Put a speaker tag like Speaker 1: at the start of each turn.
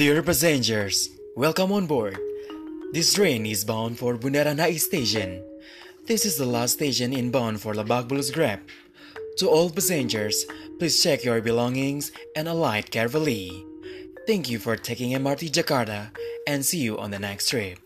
Speaker 1: Dear passengers, welcome on board. This train is bound for Bundaran HI Station. This is the last station inbound for Lebak Bulus Grab. To all passengers, please check your belongings and alight carefully. Thank you for taking MRT Jakarta and see you on the next trip.